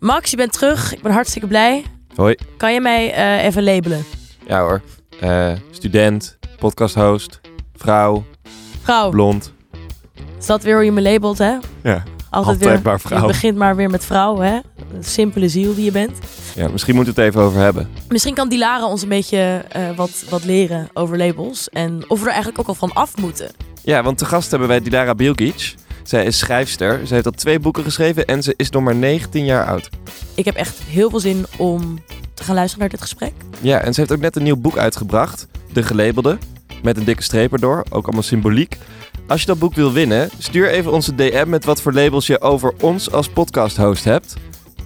Max, je bent terug. Ik ben hartstikke blij. Hoi. Kan je mij eh, even labelen? Ja hoor. Eh, student, podcasthost, vrouw, Vrouw, blond. is dat weer hoe je me labelt, hè? Ja, Altijd, altijd weer. maar Je vrouw. begint maar weer met vrouw, hè? Een simpele ziel die je bent. Ja, misschien moeten we het even over hebben. Misschien kan Dilara ons een beetje eh, wat, wat leren over labels. En of we er eigenlijk ook al van af moeten. Ja, want te gast hebben wij Dilara Bilgic. Zij is schrijfster. Ze heeft al twee boeken geschreven en ze is nog maar 19 jaar oud. Ik heb echt heel veel zin om te gaan luisteren naar dit gesprek. Ja, en ze heeft ook net een nieuw boek uitgebracht. De Gelabelde. Met een dikke streep erdoor. Ook allemaal symboliek. Als je dat boek wil winnen, stuur even onze DM met wat voor labels je over ons als podcasthost hebt.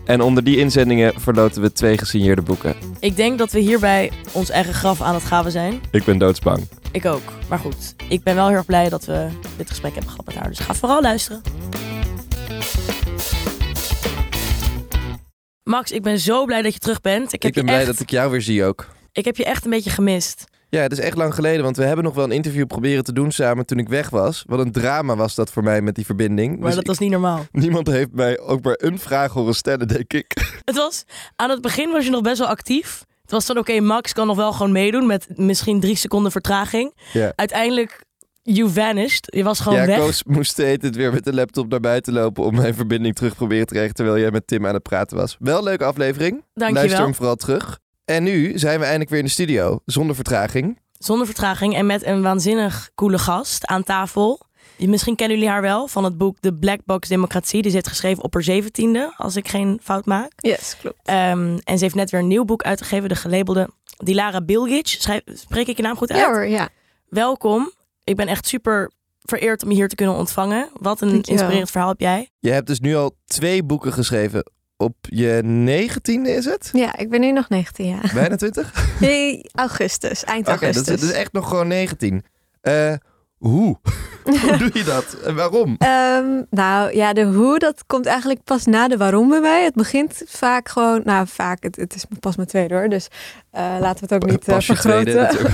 En onder die inzendingen verloten we twee gesigneerde boeken. Ik denk dat we hierbij ons eigen graf aan het gaven zijn. Ik ben doodsbang. Ik ook. Maar goed, ik ben wel heel erg blij dat we dit gesprek hebben gehad met haar. Dus ga vooral luisteren. Max, ik ben zo blij dat je terug bent. Ik heb, Ik ben je, blij echt, dat ik jou weer zie ook. ik heb je echt een beetje gemist. Ja, het is echt lang geleden, want we hebben nog wel een interview proberen te doen samen toen ik weg was. Wat een drama was dat voor mij met die verbinding. Maar Dus dat was niet normaal. niemand heeft mij ook maar een vraag horen stellen, denk ik. Het was, aan het begin was je nog best wel actief. Het was dan oké, Max kan nog wel gewoon meedoen met misschien drie seconden vertraging. Ja. Uiteindelijk, you vanished. Je was gewoon ja, weg. Koos moest steeds het weer met de laptop naar buiten lopen om mijn verbinding terug proberen te krijgen terwijl jij met Tim aan het praten was. Wel een leuke aflevering. Luister Dankjewel. hem vooral terug. En nu zijn we eindelijk weer in de studio, zonder vertraging. Zonder vertraging en met een waanzinnig coole gast aan tafel. Misschien kennen jullie haar wel van het boek De Black Box Democratie. Die ze heeft geschreven op haar zeventiende, als ik geen fout maak. Yes, klopt. Ehm, en ze heeft net weer een nieuw boek uitgegeven, de gelabelde Dilara Bilgic. Schrijf, spreek ik je naam goed uit? Ja hoor, ja. Welkom. Ik ben echt super vereerd om je hier te kunnen ontvangen. Wat een inspirerend verhaal heb jij. Je hebt dus nu al twee boeken geschreven. Op je negentiende is het? Ja, ik ben nu nog 19 jaar. Bijna twintig? Nee, augustus, eind dat, augustus. is, dat is echt nog gewoon 19. Eh, hoe? hoe doe je dat? En waarom? Ehm, nou ja, de hoe, dat komt eigenlijk pas na de waarom bij mij. Het begint vaak gewoon, nou vaak, het, het is pas mijn tweede hoor, dus laten we het ook niet eh, Pas vergroten.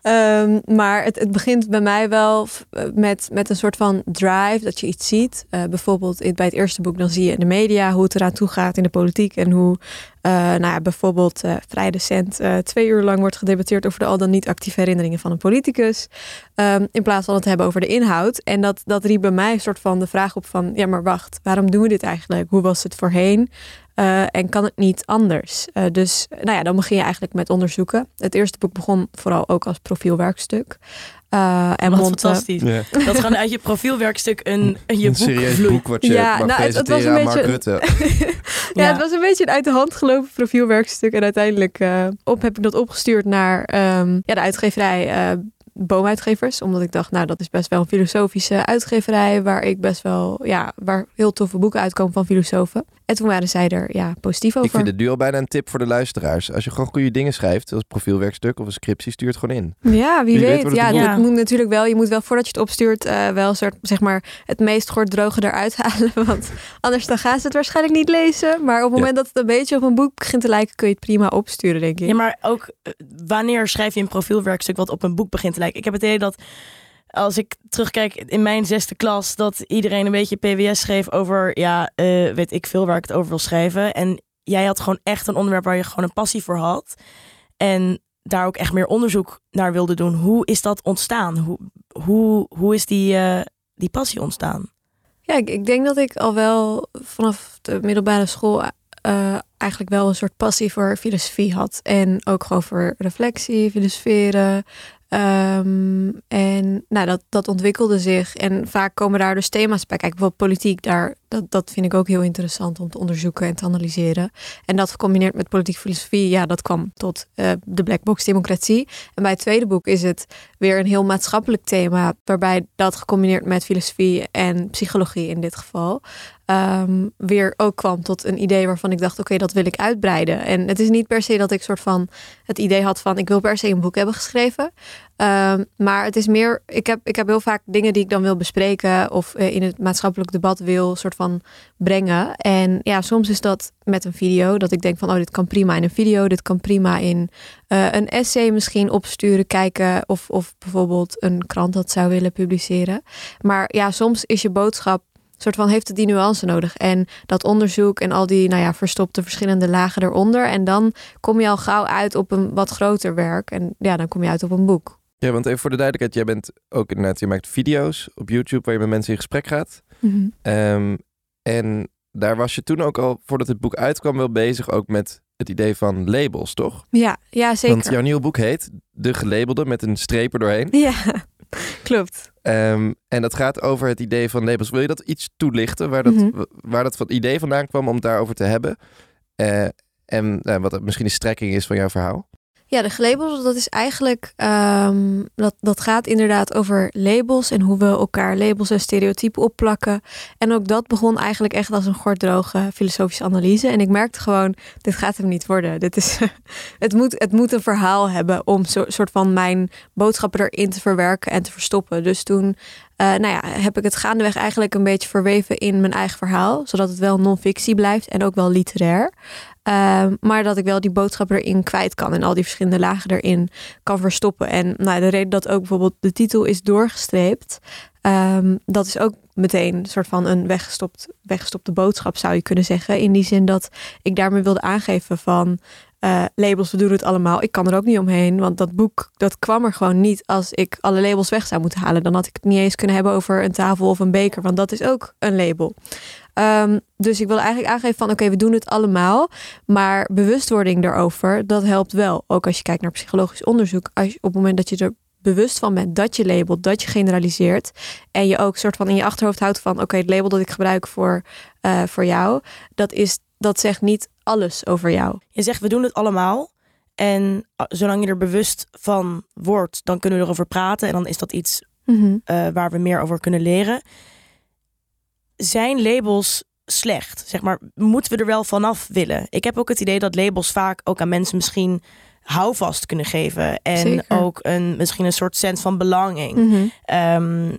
Ehm, maar het, het begint bij mij wel eh, met, met een soort van drive dat je iets ziet. Eh, bijvoorbeeld bij het eerste boek, dan zie je in de media hoe het eraan toe gaat in de politiek. En hoe eh, nou ja, bijvoorbeeld eh, vrij recent eh, twee uur lang wordt gedebatteerd over de al dan niet actieve herinneringen van een politicus. Ehm, in plaats van het hebben over de inhoud. En dat, dat riep bij mij een soort van de vraag op van, ja maar wacht, waarom doen we dit eigenlijk? Hoe was het voorheen? Eh, en kan het niet anders? Eh, dus nou ja, dan begin je eigenlijk met onderzoeken. Het eerste boek begon vooral ook als profielwerkstuk. Eh, en Wat fantastisch. Ja. Dat gewoon uit je profielwerkstuk een, een je een boek serieus vloeit. boek wat je Ja, mag nou, het- het was presenteren een aan Mark beetje- Rutte. Ja, Ja. het was een beetje een uit de hand gelopen profielwerkstuk. En uiteindelijk eh, op, heb ik dat opgestuurd naar ehm, ja, de uitgeverij eh, Boomuitgevers. Omdat ik dacht, nou, dat is best wel een filosofische uitgeverij. Waar ik best wel, ja, waar heel toffe boeken uitkomen van filosofen. En toen waren zij er ja, positief over. Ik vind het nu al bijna een tip voor de luisteraars. Als je gewoon goede dingen schrijft, zoals profielwerkstuk of een scriptie, stuur het gewoon in. Ja, wie, Wie weet weet. wordt het ja, boek. moet natuurlijk wel. Je moet wel voordat je het opstuurt, eh, wel een soort, zeg maar, het meest droge eruit halen. Want anders dan gaan ze het waarschijnlijk niet lezen. Maar op het Ja. moment dat het een beetje op een boek begint te lijken, kun je het prima opsturen, denk ik. Ja, maar ook eh, wanneer schrijf je een profielwerkstuk wat op een boek begint te lijken? Ik heb het idee dat als ik terugkijk in mijn zesde klas, dat iedereen een beetje PWS schreef over, ja, eh, weet ik veel waar ik het over wil schrijven. En jij had gewoon echt een onderwerp waar je gewoon een passie voor had. En daar ook echt meer onderzoek naar wilde doen. Hoe is dat ontstaan? Hoe, hoe, hoe is die, eh, die passie ontstaan? Ja, ik, ik denk dat ik al wel vanaf de middelbare school eh, eigenlijk wel een soort passie voor filosofie had. En ook gewoon voor reflectie, filosoferen. Ehm, en nou, dat, dat ontwikkelde zich. En vaak komen daar dus thema's bij. Kijk, bijvoorbeeld politiek, daar, dat, dat vind ik ook heel interessant om te onderzoeken en te analyseren. En dat gecombineerd met politiek filosofie, ja, dat kwam tot eh, de black box democratie. En bij het tweede boek is het weer een heel maatschappelijk thema, waarbij dat gecombineerd met filosofie en psychologie in dit geval, ehm, weer ook kwam tot een idee waarvan ik dacht, oké, dat wil ik uitbreiden. En het is niet per se dat ik soort van het idee had van, ik wil per se een boek hebben geschreven. Ehm, maar het is meer, ik heb, ik heb heel vaak dingen die ik dan wil bespreken of eh, in het maatschappelijk debat wil soort van brengen. En ja, soms is dat met een video, dat ik denk van, oh, dit kan prima in een video, dit kan prima in eh, een essay misschien opsturen, kijken of, of bijvoorbeeld een krant dat zou willen publiceren. Maar ja, soms is je boodschap soort van heeft het die nuance nodig. En dat onderzoek en al die, nou ja, verstopte verschillende lagen eronder. En dan kom je al gauw uit op een wat groter werk. En ja, dan kom je uit op een boek. Ja, want even voor de duidelijkheid, jij bent ook inderdaad, je maakt video's op YouTube waar je met mensen in gesprek gaat. Ehm, en daar was je toen ook al, voordat het boek uitkwam, wel bezig ook met het idee van labels, toch? Ja, ja zeker. Want jouw nieuwe boek heet De Gelabelde met een streep erdoorheen. Ja, klopt. Ehm, en dat gaat over het idee van labels. Wil je dat iets toelichten, waar dat, Mhm. waar dat van idee vandaan kwam om het daarover te hebben? Eh, en eh, wat misschien de strekking is van jouw verhaal? Ja, de gelabels, dat is eigenlijk, ehm, dat, dat gaat inderdaad over labels en hoe we elkaar labels en stereotypen opplakken. En ook dat begon eigenlijk echt als een gorddroge filosofische analyse. En ik merkte gewoon, dit gaat hem niet worden. Dit is, het, moet, het moet een verhaal hebben om soort van mijn boodschappen erin te verwerken en te verstoppen. Dus toen eh, nou ja, heb ik het gaandeweg eigenlijk een beetje verweven in mijn eigen verhaal. Zodat het wel non-fictie blijft en ook wel literair. Ehm, maar dat ik wel die boodschap erin kwijt kan en al die verschillende lagen erin kan verstoppen. En nou, de reden dat ook bijvoorbeeld de titel is doorgestreept, ehm, dat is ook meteen een soort van een weggestopt, weggestopte boodschap, zou je kunnen zeggen. In die zin dat ik daarmee wilde aangeven van eh, labels, we doen het allemaal. Ik kan er ook niet omheen, want dat boek dat kwam er gewoon niet als ik alle labels weg zou moeten halen. Dan had ik het niet eens kunnen hebben over een tafel of een beker, want dat is ook een label. Ehm, dus ik wil eigenlijk aangeven van oké, we doen het allemaal. Maar bewustwording daarover, dat helpt wel. Ook als je kijkt naar psychologisch onderzoek. Als je, op het moment dat je er bewust van bent dat je labelt, dat je generaliseert. En je ook soort van in je achterhoofd houdt van oké, het label dat ik gebruik voor, eh, voor jou, dat, is, dat zegt niet alles over jou. Je zegt we doen het allemaal. En ah, zolang je er bewust van wordt, dan kunnen we erover praten. En dan is dat iets eh, waar we meer over kunnen leren. Zijn labels slecht? Zeg maar, moeten we er wel vanaf willen? Ik heb ook het idee dat labels vaak ook aan mensen misschien houvast kunnen geven. En Zeker. ook een, misschien een soort sense van belanging. Mhm. Ehm,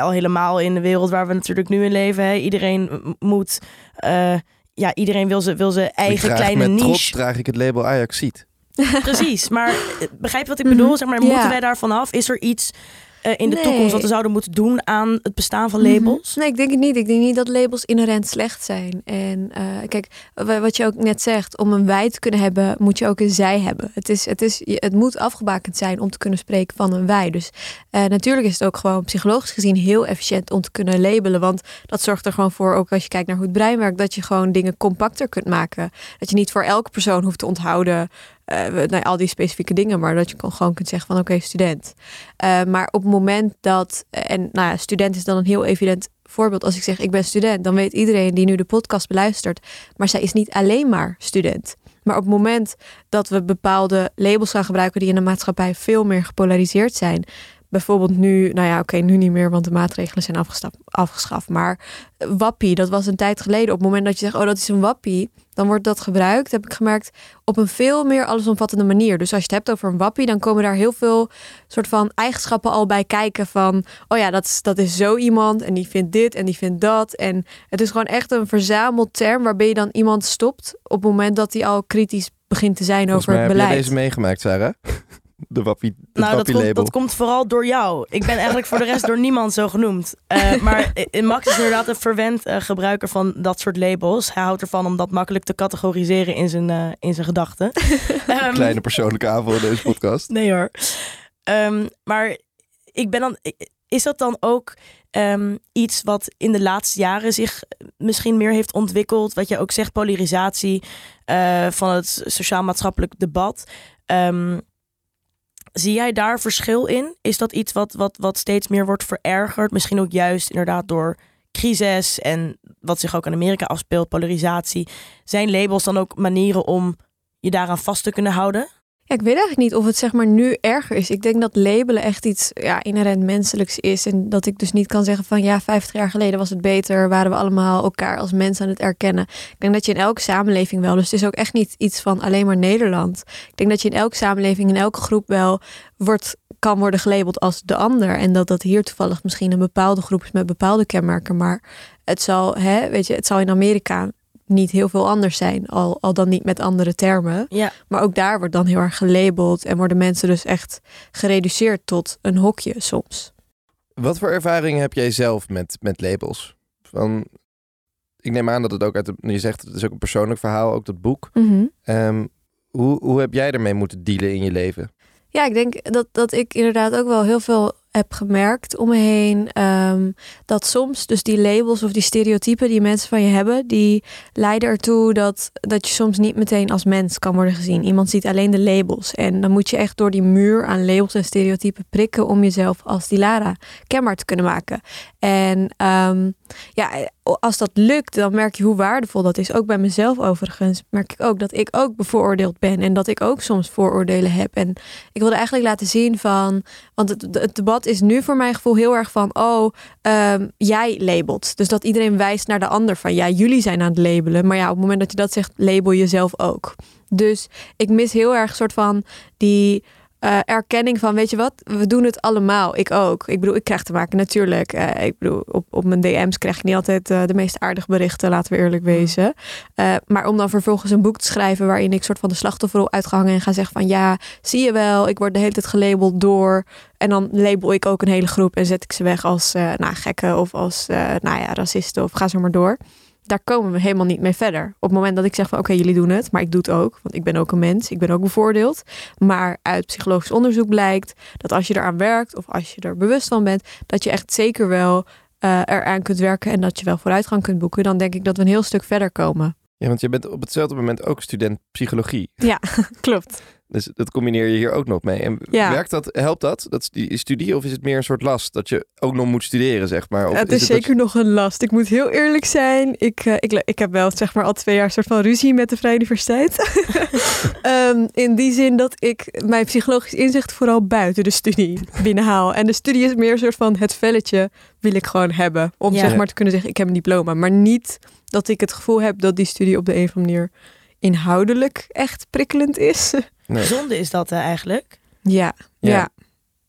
al helemaal in de wereld waar we natuurlijk nu in leven. Hè. Iedereen moet... eh, ja, iedereen wil zijn wil zijn eigen kleine met trots niche. draag ik het label Ajaxiet. Precies, maar eh, begrijp je wat ik Mhm. bedoel? Zeg maar, Ja. moeten wij daarvan af? Is er iets eh, in de Nee. toekomst wat we zouden moeten doen aan het bestaan van labels? Mhm. Nee, ik denk het niet. Ik denk niet dat labels inherent slecht zijn. En eh, kijk, wa- wat je ook net zegt, om een wij te kunnen hebben, moet je ook een zij hebben. Het, is, het, is, het moet afgebakend zijn om te kunnen spreken van een wij. Dus eh, natuurlijk is het ook gewoon psychologisch gezien heel efficiënt om te kunnen labelen. Want dat zorgt er gewoon voor, ook als je kijkt naar hoe het brein werkt, dat je gewoon dingen compacter kunt maken. Dat je niet voor elke persoon hoeft te onthouden. Eh, nou, al die specifieke dingen, maar dat je kon- gewoon kunt zeggen van oké, student. Uh, maar op het moment dat, en nou ja, student is dan een heel evident voorbeeld. Als ik zeg ik ben student, dan weet iedereen die nu de podcast beluistert, maar zij is niet alleen maar student. Maar op het moment dat we bepaalde labels gaan gebruiken die in de maatschappij veel meer gepolariseerd zijn. Bijvoorbeeld nu, nou ja, oké, nu niet meer, want de maatregelen zijn afgestapt, afgeschaft. Maar wappie, dat was een tijd geleden. Op het moment dat je zegt, oh, dat is een wappie, dan wordt dat gebruikt, heb ik gemerkt, op een veel meer allesomvattende manier. Dus als je het hebt over een wappie, dan komen daar heel veel soort van eigenschappen al bij kijken van, oh ja, dat is, dat is zo iemand en die vindt dit en die vindt dat. En het is gewoon echt een verzameld term waarbij je dan iemand stopt op het moment dat hij al kritisch begint te zijn Volgens over het heb jij beleid. deze meegemaakt, Sarah. De wappie, het Nou, dat komt, label. dat komt vooral door jou. Ik ben eigenlijk voor de rest door niemand zo genoemd. Eh, maar eh, Max is inderdaad een verwend eh, gebruiker van dat soort labels. Hij houdt ervan om dat makkelijk te categoriseren in zijn, eh, in zijn gedachten. Ehm, Kleine persoonlijke aanval in deze podcast. Nee hoor. Ehm, maar ik ben dan. Is dat dan ook ehm, iets wat in de laatste jaren zich misschien meer heeft ontwikkeld? Wat je ook zegt, polarisatie eh, van het sociaal-maatschappelijk debat. Ehm, zie jij daar verschil in? Is dat iets wat, wat, wat steeds meer wordt verergerd? Misschien ook juist inderdaad door crisis en wat zich ook in Amerika afspeelt, polarisatie. Zijn labels dan ook manieren om je daaraan vast te kunnen houden? Ik weet eigenlijk niet of het zeg maar nu erger is. Ik denk dat labelen echt iets ja, inherent menselijks is. En dat ik dus niet kan zeggen van ja, 50 jaar geleden was het beter. Waren we allemaal elkaar als mensen aan het erkennen. Ik denk dat je in elke samenleving wel. Dus het is ook echt niet iets van alleen maar Nederland. Ik denk dat je in elke samenleving, in elke groep wel wordt, kan worden gelabeld als de ander. En dat dat hier toevallig misschien een bepaalde groep is met bepaalde kenmerken. Maar het zal, hè, weet je, het zal in Amerika niet heel veel anders zijn. Al, al dan niet met andere termen. Ja. Maar ook daar wordt dan heel erg gelabeld en worden mensen dus echt gereduceerd tot een hokje soms. Wat voor ervaring heb jij zelf met, met labels? Van, ik neem aan dat het ook uit de, je zegt het is ook een persoonlijk verhaal, ook dat boek. Mhm. Ehm, hoe, hoe heb jij ermee moeten dealen in je leven? Ja, ik denk dat, dat ik inderdaad ook wel heel veel heb gemerkt om me heen. ehm, dat soms dus die labels of die stereotypen die mensen van je hebben, die leiden ertoe dat, dat je soms niet meteen als mens kan worden gezien. Iemand ziet alleen de labels. En dan moet je echt door die muur aan labels en stereotypen prikken om jezelf als die Lara kenbaar te kunnen maken. En ehm, ja, als dat lukt, dan merk je hoe waardevol dat is. Ook bij mezelf overigens merk ik ook dat ik ook bevooroordeeld ben en dat ik ook soms vooroordelen heb. En ik wilde eigenlijk laten zien van, want het, debat is nu voor mijn gevoel heel erg van, oh, ehm, jij labelt. Dus dat iedereen wijst naar de ander van, ja, jullie zijn aan het labelen. Maar ja, op het moment dat je dat zegt, label jezelf ook. Dus ik mis heel erg soort van die eh, erkenning van, weet je wat, we doen het allemaal. Ik ook. Ik bedoel, ik krijg te maken natuurlijk. eh, ik bedoel, op, op mijn DM's krijg ik niet altijd eh, de meest aardige berichten, laten we eerlijk wezen. Eh, maar om dan vervolgens een boek te schrijven waarin ik soort van de slachtofferrol uitgehangen en ga zeggen van, ja, zie je wel, ik word de hele tijd gelabeld door. En dan label ik ook een hele groep en zet ik ze weg als nou, gekken of als nou ja, racisten of ga zo maar door. Daar komen we helemaal niet mee verder. Op het moment dat ik zeg van oké, jullie doen het, maar ik doe het ook. Want ik ben ook een mens, ik ben ook bevoordeeld. Maar uit psychologisch onderzoek blijkt dat als je eraan werkt of als je er bewust van bent, dat je echt zeker wel eh, eraan kunt werken en dat je wel vooruitgang kunt boeken. Dan denk ik dat we een heel stuk verder komen. Ja, want je bent op hetzelfde moment ook student psychologie. Klopt. Dus dat combineer je hier ook nog mee. En Ja. werkt dat, helpt dat, dat die studie, of is het meer een soort last dat je ook nog moet studeren, zeg maar? Of het is het dat zeker nog een last. Ik moet heel eerlijk zijn. Ik, eh, ik, ik heb wel zeg maar al twee jaar soort van ruzie met de Vrije Universiteit. Ehm, in die zin dat ik mijn psychologisch inzicht vooral buiten de studie binnenhaal. En de studie is meer een soort van het velletje wil ik gewoon hebben. Om Ja. zeg maar te kunnen zeggen ik heb een diploma. Maar niet dat ik het gevoel heb dat die studie op de een of andere manier inhoudelijk echt prikkelend is. Nee. Zonde is dat eh, eigenlijk. Ja, ja. Ja,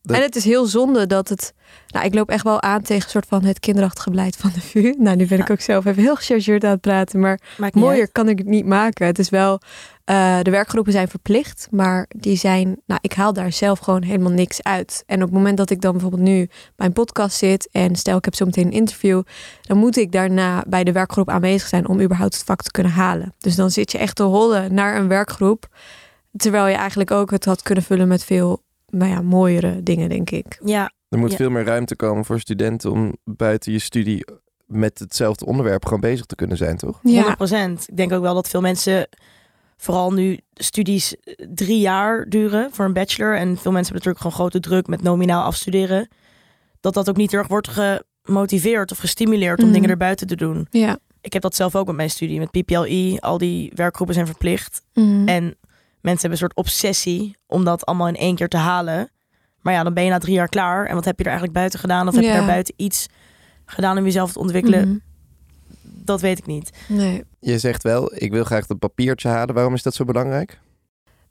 dat- En het is heel zonde dat het. Nou, ik loop echt wel aan tegen een soort van het kinderachtige beleid van de VU. Nou, nu ben ik ook zelf even heel gechargeerd aan het praten, maar mooier uit. kan ik het niet maken. Het is wel. eh, de werkgroepen zijn verplicht, maar die zijn. Nou, ik haal daar zelf gewoon helemaal niks uit. En op het moment dat ik dan bijvoorbeeld nu bij een podcast zit en stel ik heb zo meteen een interview, dan moet ik daarna bij de werkgroep aanwezig zijn om überhaupt het vak te kunnen halen. Dus dan zit je echt te hollen naar een werkgroep, terwijl je eigenlijk ook het had kunnen vullen met veel nou ja, mooiere dingen, denk ik. Ja, Er moet Ja. veel meer ruimte komen voor studenten om buiten je studie met hetzelfde onderwerp gewoon bezig te kunnen zijn, toch? 100%. Ik denk ook wel dat veel mensen, vooral nu studies eh, drie jaar duren voor een bachelor. En veel mensen hebben natuurlijk gewoon grote druk met nominaal afstuderen. Dat dat ook niet erg wordt gemotiveerd of gestimuleerd om Mhm. dingen erbuiten te doen. Ja. Ik heb dat zelf ook met mijn studie, met PPLI. Al die werkgroepen zijn verplicht. Mhm. En mensen hebben een soort obsessie om dat allemaal in één keer te halen. Maar ja, dan ben je na drie jaar klaar. En wat heb je er eigenlijk buiten gedaan? Of heb je daar buiten iets gedaan om jezelf te ontwikkelen? Mhm. Dat weet ik niet. Nee. Je zegt wel, ik wil graag dat papiertje halen. Waarom is dat zo belangrijk?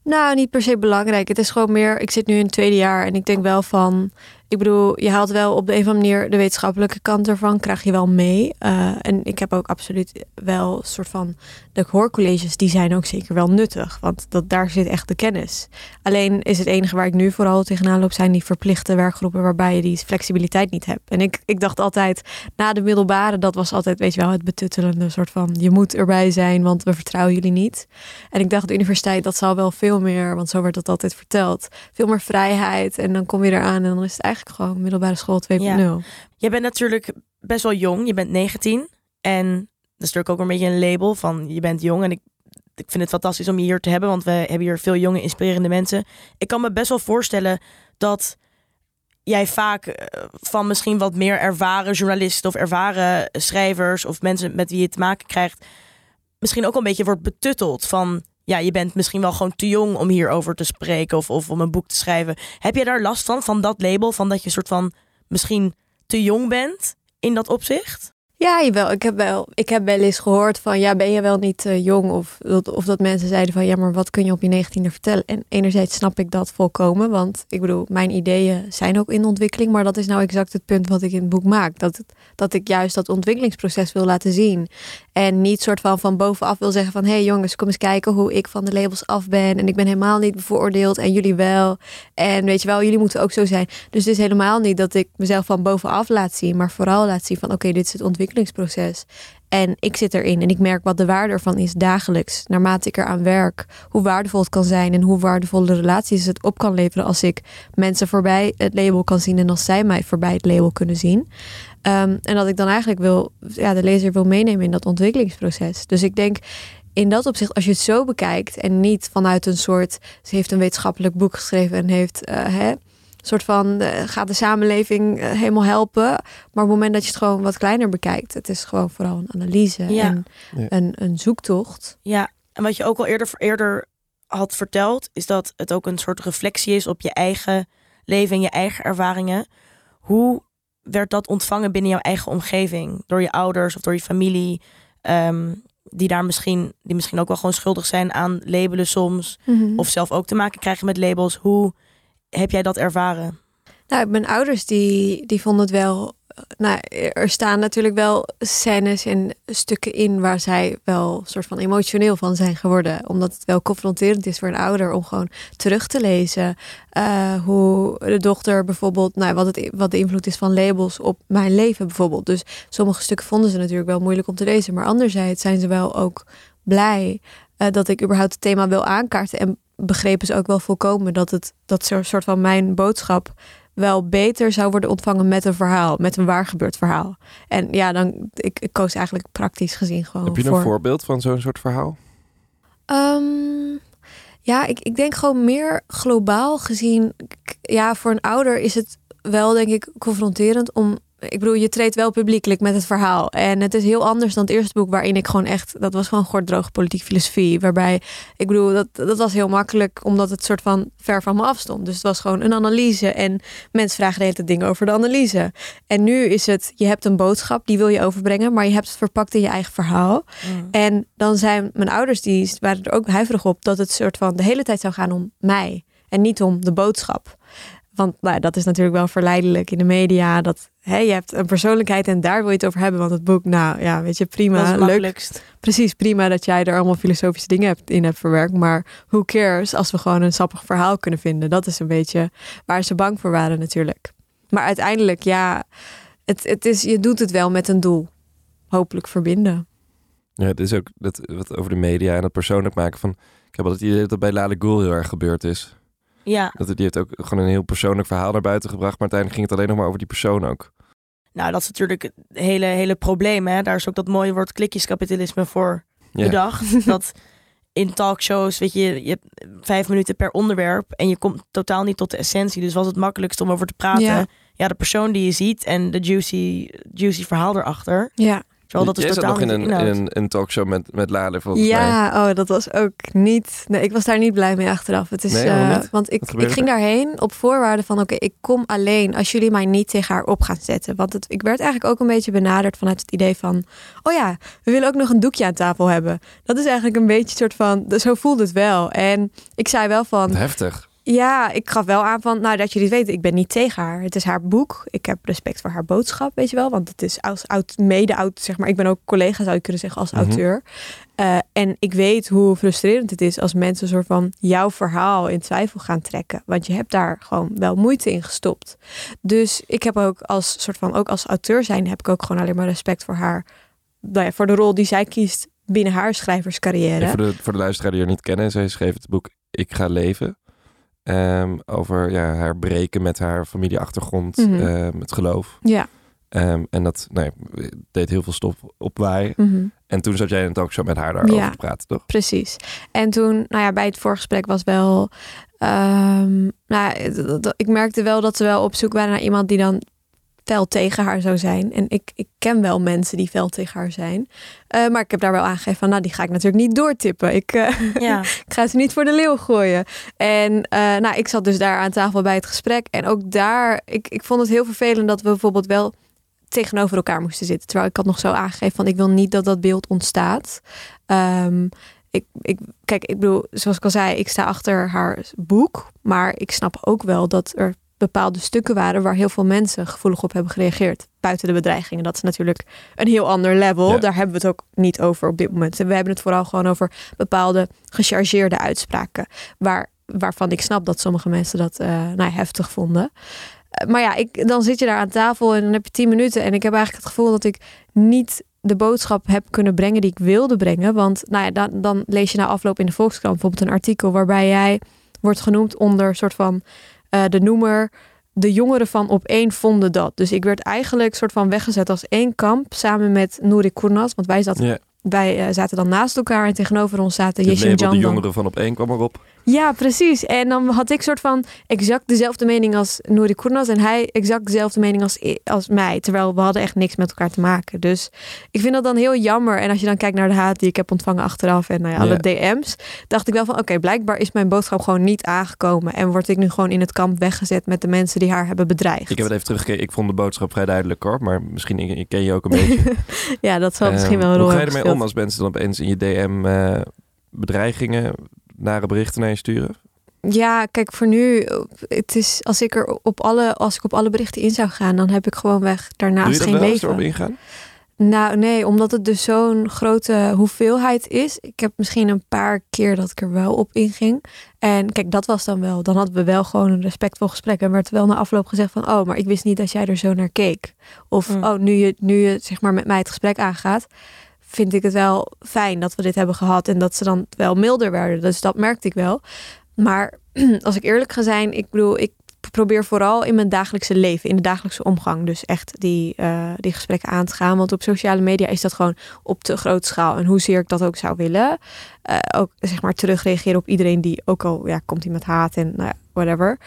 Nou, niet per se belangrijk. Het is gewoon meer, ik zit nu in het tweede jaar en ik denk wel van, ik bedoel, je haalt wel op de een of andere manier de wetenschappelijke kant ervan, krijg je wel mee. Eh, en ik heb ook absoluut wel een soort van, de hoorcolleges, die zijn ook zeker wel nuttig, want dat, daar zit echt de kennis. Alleen is het enige waar ik nu vooral tegenaan loop, zijn die verplichte werkgroepen waarbij je die flexibiliteit niet hebt. En ik, ik dacht altijd, na de middelbare, dat was altijd, weet je wel, het betuttelende soort van, je moet erbij zijn, want we vertrouwen jullie niet. En ik dacht, de universiteit, dat zal wel veel meer, want zo werd dat altijd verteld. Veel meer vrijheid. En dan kom je eraan en dan is het eigenlijk gewoon middelbare school 2.0. Ja. Jij bent natuurlijk best wel jong. Je bent 19. En dat is natuurlijk ook een beetje een label van je bent jong. En ik, ik vind het fantastisch om je hier te hebben. Want we hebben hier veel jonge, inspirerende mensen. Ik kan me best wel voorstellen dat jij vaak eh, van misschien wat meer ervaren journalisten of ervaren schrijvers of mensen met wie je te maken krijgt, misschien ook een beetje wordt betutteld van ja, je bent misschien wel gewoon te jong om hierover te spreken of, of om een boek te schrijven. Heb je daar last van, van dat label, van dat je soort van misschien te jong bent in dat opzicht? Ja, jawel. Ik heb wel, ik heb wel eens gehoord van, ja, ben je wel niet eh, jong? Of dat, of dat mensen zeiden van, ja, maar wat kun je op je negentiende vertellen? En enerzijds snap ik dat volkomen, want ik bedoel, mijn ideeën zijn ook in ontwikkeling, maar dat is nou exact het punt wat ik in het boek maak. Dat, dat ik juist dat ontwikkelingsproces wil laten zien. En niet soort van van bovenaf wil zeggen van, hé hey jongens, kom eens kijken hoe ik van de labels af ben. En ik ben helemaal niet bevooroordeeld en jullie wel. En weet je wel, jullie moeten ook zo zijn. Dus het is helemaal niet dat ik mezelf van bovenaf laat zien, maar vooral laat zien van, oké, dit is het ontwikkelingsproces ontwikkelingsproces. En ik zit erin en ik merk wat de waarde ervan is dagelijks. Naarmate ik eraan werk, hoe waardevol het kan zijn en hoe waardevol de relaties het op kan leveren als ik mensen voorbij het label kan zien en als zij mij voorbij het label kunnen zien. Ehm, en dat ik dan eigenlijk wil, ja, de lezer wil meenemen in dat ontwikkelingsproces. Dus ik denk in dat opzicht, als je het zo bekijkt en niet vanuit een soort, ze heeft een wetenschappelijk boek geschreven en heeft, uh, hè, soort van, uh, gaat de samenleving uh, helemaal helpen. Maar op het moment dat je het gewoon wat kleiner bekijkt, het is gewoon vooral een analyse Ja. en Ja. een, een zoektocht. Ja, en wat je ook al eerder, eerder had verteld, is dat het ook een soort reflectie is op je eigen leven en je eigen ervaringen. Hoe werd dat ontvangen binnen jouw eigen omgeving? Door je ouders of door je familie? ehm, die daar misschien, die misschien ook wel gewoon schuldig zijn aan labelen soms. Of zelf ook te maken krijgen met labels. Hoe heb jij dat ervaren? Nou, mijn ouders die, die vonden het wel. Nou, er staan natuurlijk wel scènes en stukken in waar zij wel soort van emotioneel van zijn geworden. Omdat het wel confronterend is voor een ouder om gewoon terug te lezen. eh, hoe de dochter bijvoorbeeld, nou, wat, het, wat de invloed is van labels op mijn leven bijvoorbeeld. Dus sommige stukken vonden ze natuurlijk wel moeilijk om te lezen. Maar anderzijds zijn ze wel ook blij eh, dat ik überhaupt het thema wil aankaarten. En begrepen ze ook wel volkomen dat het dat soort van mijn boodschap wel beter zou worden ontvangen met een verhaal, met een waar gebeurd verhaal. En ja, dan ik, ik koos eigenlijk praktisch gezien gewoon Heb je voor. een voorbeeld van zo'n soort verhaal? Ehm, ja, ik, ik denk gewoon meer globaal gezien. Ja, voor een ouder is het wel, denk ik, confronterend om. Ik bedoel, je treedt wel publiekelijk met het verhaal. En het is heel anders dan het eerste boek, waarin ik gewoon echt. Dat was gewoon gordroog politiek filosofie. Waarbij, ik bedoel, dat, dat was heel makkelijk, omdat het soort van ver van me afstond. Dus het was gewoon een analyse. En mensen vragen de hele tijd dingen over de analyse. En nu is het, je hebt een boodschap, die wil je overbrengen, maar je hebt het verpakt in je eigen verhaal. En dan zijn mijn ouders, die waren er ook huiverig op dat het soort van de hele tijd zou gaan om mij en niet om de boodschap. Want nou, dat is natuurlijk wel verleidelijk in de media. Dat hè, je hebt een persoonlijkheid en daar wil je het over hebben. Want het boek, nou ja, weet je, Dat is prima. het Leuk. Precies, prima dat jij er allemaal filosofische dingen hebt, in hebt verwerkt. Maar who cares als we gewoon een sappig verhaal kunnen vinden? Dat is een beetje waar ze bang voor waren natuurlijk. Maar uiteindelijk, ja, het, het is, je doet het wel met een doel. Hopelijk verbinden. Ja, het is ook dat, wat over de media en het persoonlijk maken van... Ik heb altijd het idee dat dat bij Lale Gul heel erg gebeurd is. Ja, Dat die heeft ook gewoon een heel persoonlijk verhaal naar buiten gebracht. Maar uiteindelijk ging het alleen nog maar over die persoon ook. nou dat is natuurlijk het hele, hele probleem. Hè? Daar is ook dat mooie woord klikjeskapitalisme voor Ja. bedacht. dat in talkshows, weet je, je hebt vijf minuten per onderwerp en je komt totaal niet tot de essentie. Dus was het makkelijkst om over te praten. Ja. Ja, de persoon die je ziet en de juicy, juicy verhaal erachter. Ja, Terwijl dat is Jij zat totaal nog in een, in een, talkshow met, met Lale volgens mij. ja oh, dat was ook niet. Nee, ik was daar niet blij mee achteraf. Het is, Nee, eh, want ik, ik ging daarheen op voorwaarde van: oké, ik kom alleen als jullie mij niet tegen haar op gaan zetten. Want het, ik werd eigenlijk ook een beetje benaderd vanuit het idee van: oh ja, we willen ook nog een doekje aan tafel hebben. Dat is eigenlijk een beetje een soort van. Zo voelde het wel. En ik zei wel van: Heftig. Ja, ik gaf wel aan van, nou dat jullie het weten, ik ben niet tegen haar. Het is haar boek. Ik heb respect voor haar boodschap, weet je wel. Want het is als oud, mede oud, zeg maar. Ik ben ook collega, zou je kunnen zeggen, als Mhm. auteur. Eh, en ik weet hoe frustrerend het is als mensen een soort van jouw verhaal in twijfel gaan trekken. Want je hebt daar gewoon wel moeite in gestopt. Dus ik heb ook als soort van, ook als auteur zijn, heb ik ook gewoon alleen maar respect voor haar. Nou ja, voor de rol die zij kiest binnen haar schrijverscarrière. En voor, de, voor de luisteraar die haar niet kennen. Zij schreef het boek Ik ga leven. Ehm, over ja, haar breken met haar familieachtergrond. Mhm. ehm, het geloof. Ja. Ehm, en dat nou deed heel veel stof opwaaien. mhm. En toen zat jij in het talkshow met haar daarover Ja. te praten, toch? Precies. En toen, nou ja, bij het voorgesprek was wel. nou, ik merkte wel dat ze wel op zoek waren naar iemand die dan fel tegen haar zou zijn. En ik, ik ken wel mensen die fel tegen haar zijn. Eh, maar ik heb daar wel aangegeven van, nou, die ga ik natuurlijk niet doortippen. Ik, eh, Ja, ik ga ze niet voor de leeuw gooien. En eh, nou, ik zat dus daar aan tafel bij het gesprek. En ook daar, ik, ik vond het heel vervelend dat we bijvoorbeeld wel tegenover elkaar moesten zitten. Terwijl ik had nog zo aangegeven van ik wil niet dat dat beeld ontstaat. Ehm, ik, ik, kijk, ik bedoel, zoals ik al zei, ik sta achter haar boek. Maar ik snap ook wel dat er bepaalde stukken waren waar heel veel mensen gevoelig op hebben gereageerd. Buiten de bedreigingen. Dat is natuurlijk een heel ander level. Ja. Daar hebben we het ook niet over op dit moment. We hebben het vooral gewoon over bepaalde gechargeerde uitspraken. Waar, waarvan ik snap dat sommige mensen dat eh, nou, heftig vonden. maar ja, ik, dan zit je daar aan tafel en dan heb je tien minuten. En ik heb eigenlijk het gevoel dat ik niet de boodschap heb kunnen brengen die ik wilde brengen. Want nou ja, dan, dan lees je na afloop in de Volkskrant bijvoorbeeld een artikel waarbij jij wordt genoemd onder soort van uh, de noemer. De jongeren van op één vonden dat. Dus ik werd eigenlijk soort van weggezet als één kamp samen met Nouri Kournas. Want wij zaten wij uh, zaten dan naast elkaar en tegenover ons zaten Jesje en Jan. De jongeren van op één kwam erop. Ja, precies. En dan had ik soort van exact dezelfde mening als Nouri Kournas en hij exact dezelfde mening als, als mij. Terwijl we hadden echt niks met elkaar te maken. Dus ik vind dat dan heel jammer. En als je dan kijkt naar de haat die ik heb ontvangen achteraf en nou ja, alle DM's, dacht ik wel van oké, blijkbaar is mijn boodschap gewoon niet aangekomen. En word ik nu gewoon in het kamp weggezet met de mensen die haar hebben bedreigd. Ik heb het even teruggekeken. Ik vond de boodschap vrij duidelijk hoor. Maar misschien ken je ook een beetje. ja, dat zal misschien wel een rol Hoe ga je ermee om als mensen dan opeens in je DM uh, bedreigingen nare berichten naar je sturen? Ja, kijk, voor nu, het is als ik er op alle, als ik op alle berichten in zou gaan, dan heb ik gewoon weg daarnaast geen leven. Erop ingaan? Nou, nee, omdat het dus zo'n grote hoeveelheid is. Ik heb misschien een paar keer dat ik er wel op inging. En kijk, dat was dan wel. Dan hadden we wel gewoon een respectvol gesprek. En werd wel na afloop gezegd van... oh, maar ik wist niet dat jij er zo naar keek. Of, mm. oh, nu je, nu je zeg maar met mij het gesprek aangaat vind ik het wel fijn dat we dit hebben gehad en dat ze dan wel milder werden. Dus dat merkte ik wel. Maar als ik eerlijk ga zijn, ik bedoel, ik probeer vooral in mijn dagelijkse leven, in de dagelijkse omgang, dus echt die, uh, die gesprekken aan te gaan. Want op sociale media is dat gewoon op te grote schaal. En hoezeer ik dat ook zou willen, uh, ook zeg maar terugreageren op iedereen die ook al, ja, komt hij met haat en nou whatever.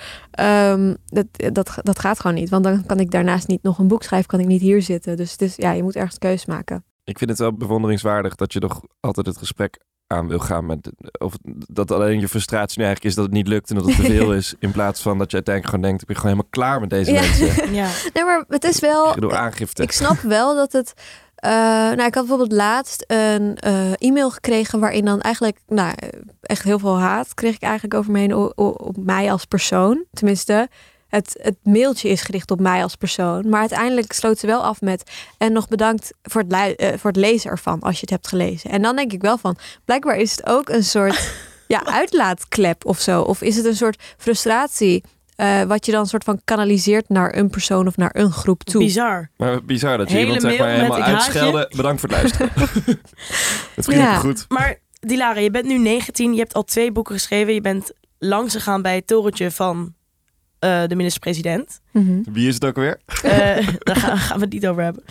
Um, dat, dat, dat gaat gewoon niet. Want dan kan ik daarnaast niet nog een boek schrijven, kan ik niet hier zitten. Dus, dus ja, je moet ergens keus maken. Ik vind het wel bewonderingswaardig dat je toch altijd het gesprek aan wil gaan met. Of dat alleen je frustratie nu eigenlijk is dat het niet lukt en dat het te veel is. In plaats van dat je uiteindelijk gewoon denkt: ik ben gewoon helemaal klaar met deze mensen. Ja, nee, maar het is wel. Ik aangifte. Ik snap wel dat het. Uh, nou, ik had bijvoorbeeld laatst een uh, e-mail gekregen waarin dan eigenlijk, nou, echt heel veel haat kreeg ik eigenlijk over me heen op mij als persoon. Tenminste, het, het mailtje is gericht op mij als persoon. Maar uiteindelijk sloot ze wel af met. En nog bedankt voor het, uh, voor het lezen ervan, als je het hebt gelezen. En dan denk ik wel van. Blijkbaar is het ook een soort ja, uitlaatklep of zo. Of is het een soort frustratie. Uh, wat je dan soort van kanaliseert naar een persoon of naar een groep toe. Bizar. Maar bizar dat je iemand zeg maar helemaal uitschelden. Bedankt voor het luisteren. het ging ja. goed. Maar Dilara, je bent nu 19. Je hebt al twee boeken geschreven. Je bent langs gegaan bij het torentje van uh, de minister-president. Mm Wie is het ook weer? Uh, daar gaan, we het niet over hebben.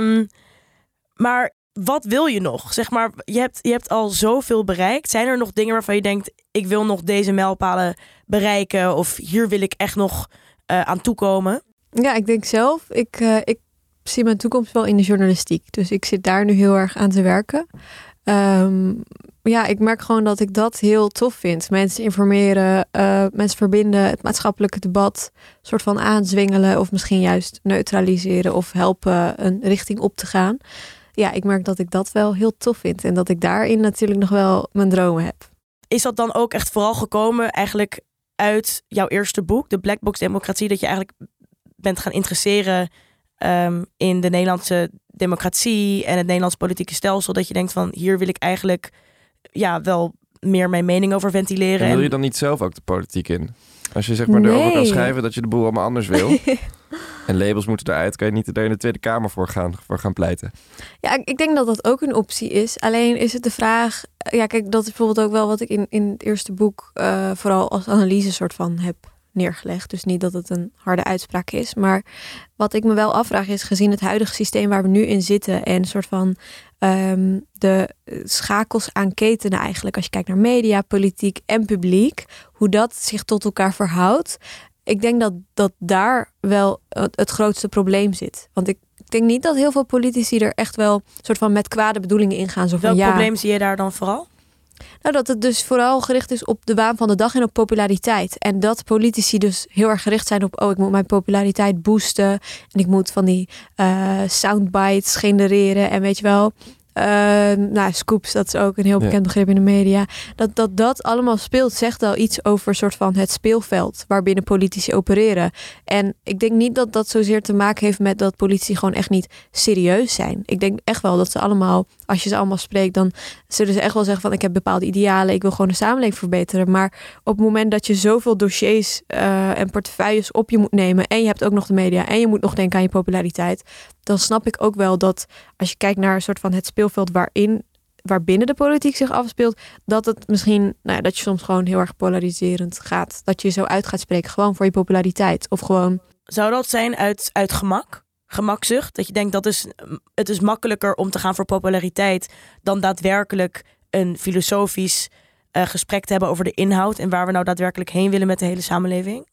um, maar wat wil je nog? Zeg maar, je hebt, je hebt al zoveel bereikt. Zijn er nog dingen waarvan je denkt: ik wil nog deze mijlpalen bereiken? Of hier wil ik echt nog uh, aan toekomen? Ja, ik denk zelf. Ik, ik zie mijn toekomst wel in de journalistiek. Dus ik zit daar nu heel erg aan te werken. Um, ja, ik merk gewoon dat ik dat heel tof vind. Mensen informeren, uh, mensen verbinden, het maatschappelijke debat soort van aanzwingelen of misschien juist neutraliseren of helpen een richting op te gaan. Ja, ik merk dat ik dat wel heel tof vind en dat ik daarin natuurlijk nog wel mijn dromen heb. Is dat dan ook echt vooral gekomen eigenlijk uit jouw eerste boek, de Black Box Democratie, dat je eigenlijk bent gaan interesseren um, in de Nederlandse democratie en het Nederlands politieke stelsel, dat je denkt van hier wil ik eigenlijk ja, wel meer mijn mening over ventileren. En wil je dan niet zelf ook de politiek in? Als je zeg maar erover kan schrijven dat je de boel allemaal anders wil. en labels moeten eruit, kan je niet er in de Tweede Kamer voor gaan, voor gaan pleiten. Ja, ik denk dat dat ook een optie is. Alleen is het de vraag. Ja, kijk, dat is bijvoorbeeld ook wel wat ik in, in het eerste boek uh, vooral als analyse soort van heb neergelegd. Dus niet dat het een harde uitspraak is. Maar wat ik me wel afvraag is, gezien het huidige systeem waar we nu in zitten en soort van um, de schakels aan ketenen eigenlijk, als je kijkt naar media, politiek en publiek, hoe dat zich tot elkaar verhoudt. Ik denk dat, dat daar wel het, grootste probleem zit. Want ik denk niet dat heel veel politici er echt wel soort van met kwade bedoelingen ingaan. Zo van, Welk ja, probleem zie je daar dan vooral? Nou, dat het dus vooral gericht is op de waan van de dag en op populariteit. En dat politici dus heel erg gericht zijn op, oh, ik moet mijn populariteit boosten. En ik moet van die uh, soundbites genereren. En weet je wel, uh, nou, scoops, dat is ook een heel bekend begrip in de media. Dat, dat dat allemaal speelt, zegt al iets over soort van het speelveld waarbinnen politici opereren. En ik denk niet dat dat zozeer te maken heeft met dat politici gewoon echt niet serieus zijn. Ik denk echt wel dat ze allemaal Als je ze allemaal spreekt, dan zullen ze echt wel zeggen van ik heb bepaalde idealen, ik wil gewoon de samenleving verbeteren. Maar op het moment dat je zoveel dossiers eh, en portefeuilles op je moet nemen en je hebt ook nog de media en je moet nog denken aan je populariteit, dan snap ik ook wel dat als je kijkt naar een soort van het speelveld waarin waarbinnen de politiek zich afspeelt, dat het misschien, nou ja, dat je soms gewoon heel erg polariserend gaat. Dat je zo uit gaat spreken, gewoon voor je populariteit. Of gewoon. Zou dat zijn uit, uit gemak? Gemakzucht? Dat je denkt dat is, het is makkelijker om te gaan voor populariteit dan daadwerkelijk een filosofisch uh, gesprek te hebben over de inhoud en waar we nou daadwerkelijk heen willen met de hele samenleving?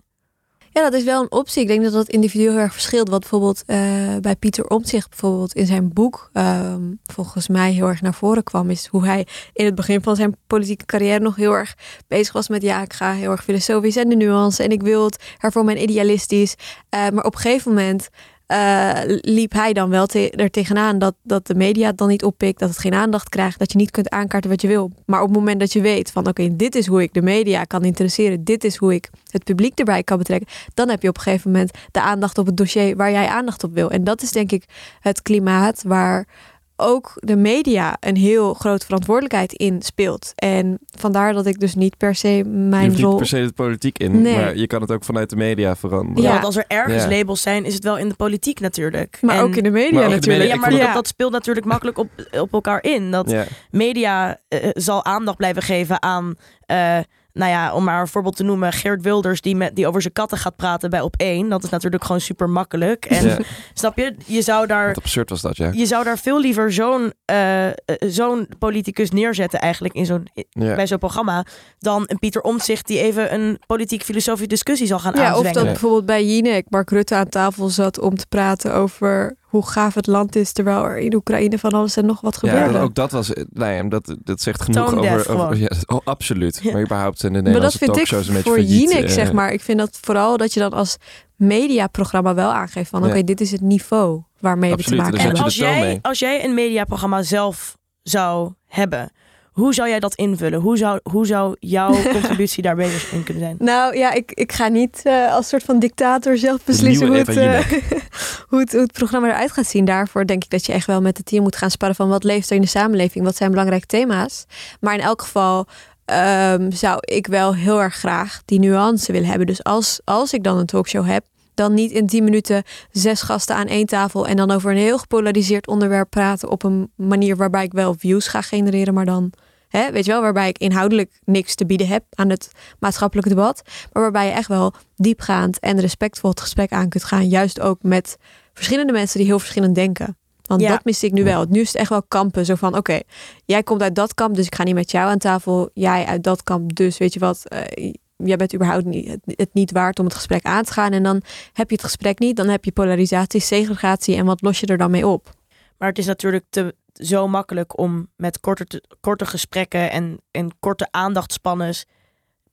Ja, dat is wel een optie. Ik denk dat dat individueel heel erg verschilt. Wat bijvoorbeeld uh, bij Pieter Omtzigt bijvoorbeeld in zijn boek um, volgens mij heel erg naar voren kwam, is hoe hij in het begin van zijn politieke carrière nog heel erg bezig was met ja, ik ga heel erg filosofisch en de nuance en ik wil het hervormen mijn idealistisch. Uh, maar op een gegeven moment uh, liep hij dan wel er tegenaan dat, dat de media het dan niet oppikt, dat het geen aandacht krijgt, dat je niet kunt aankaarten wat je wil. Maar op het moment dat je weet van oké, dit is hoe ik de media kan interesseren, dit is hoe ik het publiek erbij kan betrekken, dan heb je op een gegeven moment de aandacht op het dossier waar jij aandacht op wil. En dat is denk ik het klimaat waar ook de media een heel grote verantwoordelijkheid in speelt. En vandaar dat ik dus niet per se mijn je rol... niet per se de politiek in, nee. maar je kan het ook vanuit de media veranderen. Ja, want als er ergens ja. labels zijn, is het wel in de politiek natuurlijk. Maar en, ook in de media natuurlijk. De media, ja, maar dat, dat, speelt natuurlijk makkelijk op, op elkaar in. Dat media uh, zal aandacht blijven geven aan... Uh, nou ja, om maar een voorbeeld te noemen, Geert Wilders die, met, die over zijn katten gaat praten bij op één. Dat is natuurlijk gewoon super makkelijk. En ja. snap je, je zou daar. Wat absurd was dat, ja. Je zou daar veel liever zo'n uh, zo'n politicus neerzetten, eigenlijk in zo'n ja. bij zo'n programma. Dan een Pieter Omtzigt die even een politiek-filosofische discussie zal gaan ja, aanzwengen. Of dat bijvoorbeeld bij Jinek Mark Rutte aan tafel zat om te praten over hoe gaaf het land is, terwijl er in Oekraïne van alles en nog wat gebeurde. Ja, ook dat was, nou ja, dat, dat zegt genoeg over, over ja, oh, absoluut. Ja. Maar überhaupt in de Nederlandse maar dat vind talkshows ik een voor beetje failliet, Jinek, zeg maar. Ik vind dat vooral dat je dan als mediaprogramma wel aangeeft van, oké, okay, dit is het niveau waarmee absoluut, we te maken en hebben. als jij, als jij een mediaprogramma zelf zou hebben, hoe zou jij dat invullen? Hoe zou, hoe zou jouw contributie daar beter in kunnen zijn? Nou ja, ik, ik ga niet uh, als soort van dictator zelf beslissen hoe het, uh, hoe, het, hoe het programma eruit gaat zien. Daarvoor denk ik dat je echt wel met het team moet gaan sparren van wat leeft er in de samenleving, wat zijn belangrijke thema's. Maar in elk geval um, zou ik wel heel erg graag die nuance willen hebben. Dus als, als ik dan een talkshow heb, dan niet in 10 minuten zes gasten aan één tafel en dan over een heel gepolariseerd onderwerp praten op een manier waarbij ik wel views ga genereren, maar dan, hè, weet je wel, waarbij ik inhoudelijk niks te bieden heb aan het maatschappelijke debat, maar waarbij je echt wel diepgaand en respectvol het gesprek aan kunt gaan, juist ook met verschillende mensen die heel verschillend denken. Want Ja. dat miste ik nu wel. Nu is het echt wel kampen. Zo van, oké, jij komt uit dat kamp, dus ik ga niet met jou aan tafel. Jij uit dat kamp, dus weet je wat, eh, jij bent überhaupt niet, het, niet waard om het gesprek aan te gaan. En dan heb je het gesprek niet, dan heb je polarisatie, segregatie en wat los je er dan mee op? Maar het is natuurlijk te, zo makkelijk om met korte, te- korte gesprekken en, en korte aandachtspannen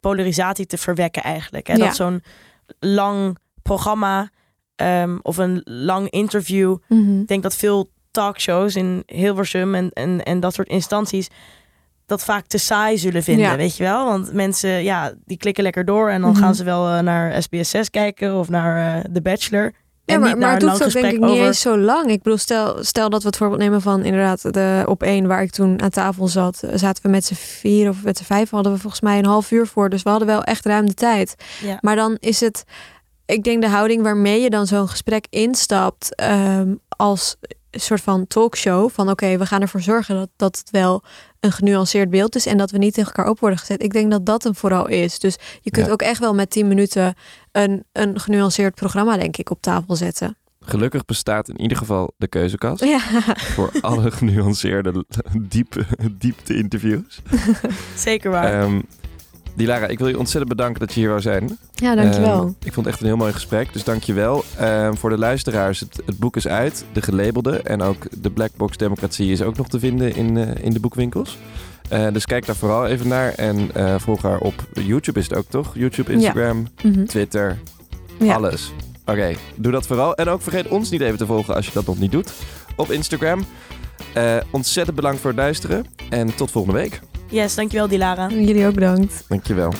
polarisatie te verwekken eigenlijk. Hè? Ja. Dat zo'n lang programma ehm, of een lang interview Mhm. Ik denk dat veel talkshows in Hilversum en, en, en dat soort instanties dat vaak te saai zullen vinden, Ja. weet je wel? Want mensen, ja, die klikken lekker door en dan Mhm. gaan ze wel eh, naar SBS 6 kijken of naar eh The Bachelor. En maar, niet maar naar het ook denk ik niet over... eens zo lang. Ik bedoel, stel, stel dat we het voorbeeld nemen van inderdaad de op één waar ik toen aan tafel zat. eh, Zaten we met z'n vier of met z'n vijf hadden we volgens mij een half uur voor. Dus we hadden wel echt ruim de tijd. Ja. Maar dan is het, ik denk de houding waarmee je dan zo'n gesprek instapt ehm, als soort van talkshow. Van oké, we gaan ervoor zorgen dat, dat het wel een genuanceerd beeld is en dat we niet tegen elkaar op worden gezet. Ik denk dat dat hem vooral is. Dus je kunt Ja. ook echt wel met 10 minuten een, een genuanceerd programma, denk ik, op tafel zetten. Gelukkig bestaat in ieder geval de keuzekast Ja, voor alle genuanceerde, diepe, diepte interviews. Zeker waar. Ehm Dilara, ik wil je ontzettend bedanken dat je hier wou zijn. ja dankjewel. Ehm, ik vond het echt een heel mooi gesprek, dus dankjewel. Ehm voor de luisteraars, het, het boek is uit, De Gelabelde. En ook de Black Box Democratie is ook nog te vinden in, eh, in de boekwinkels. Eh, dus kijk daar vooral even naar en eh, volg haar op YouTube is het ook, toch? YouTube, Instagram, Mhm. Twitter, Ja. alles. Oké, doe dat vooral. En ook vergeet ons niet even te volgen als je dat nog niet doet. Op Instagram. Ontzettend bedankt voor het luisteren. En tot volgende week. Yes, dankjewel Dilara. Jullie ook bedankt. Dankjewel.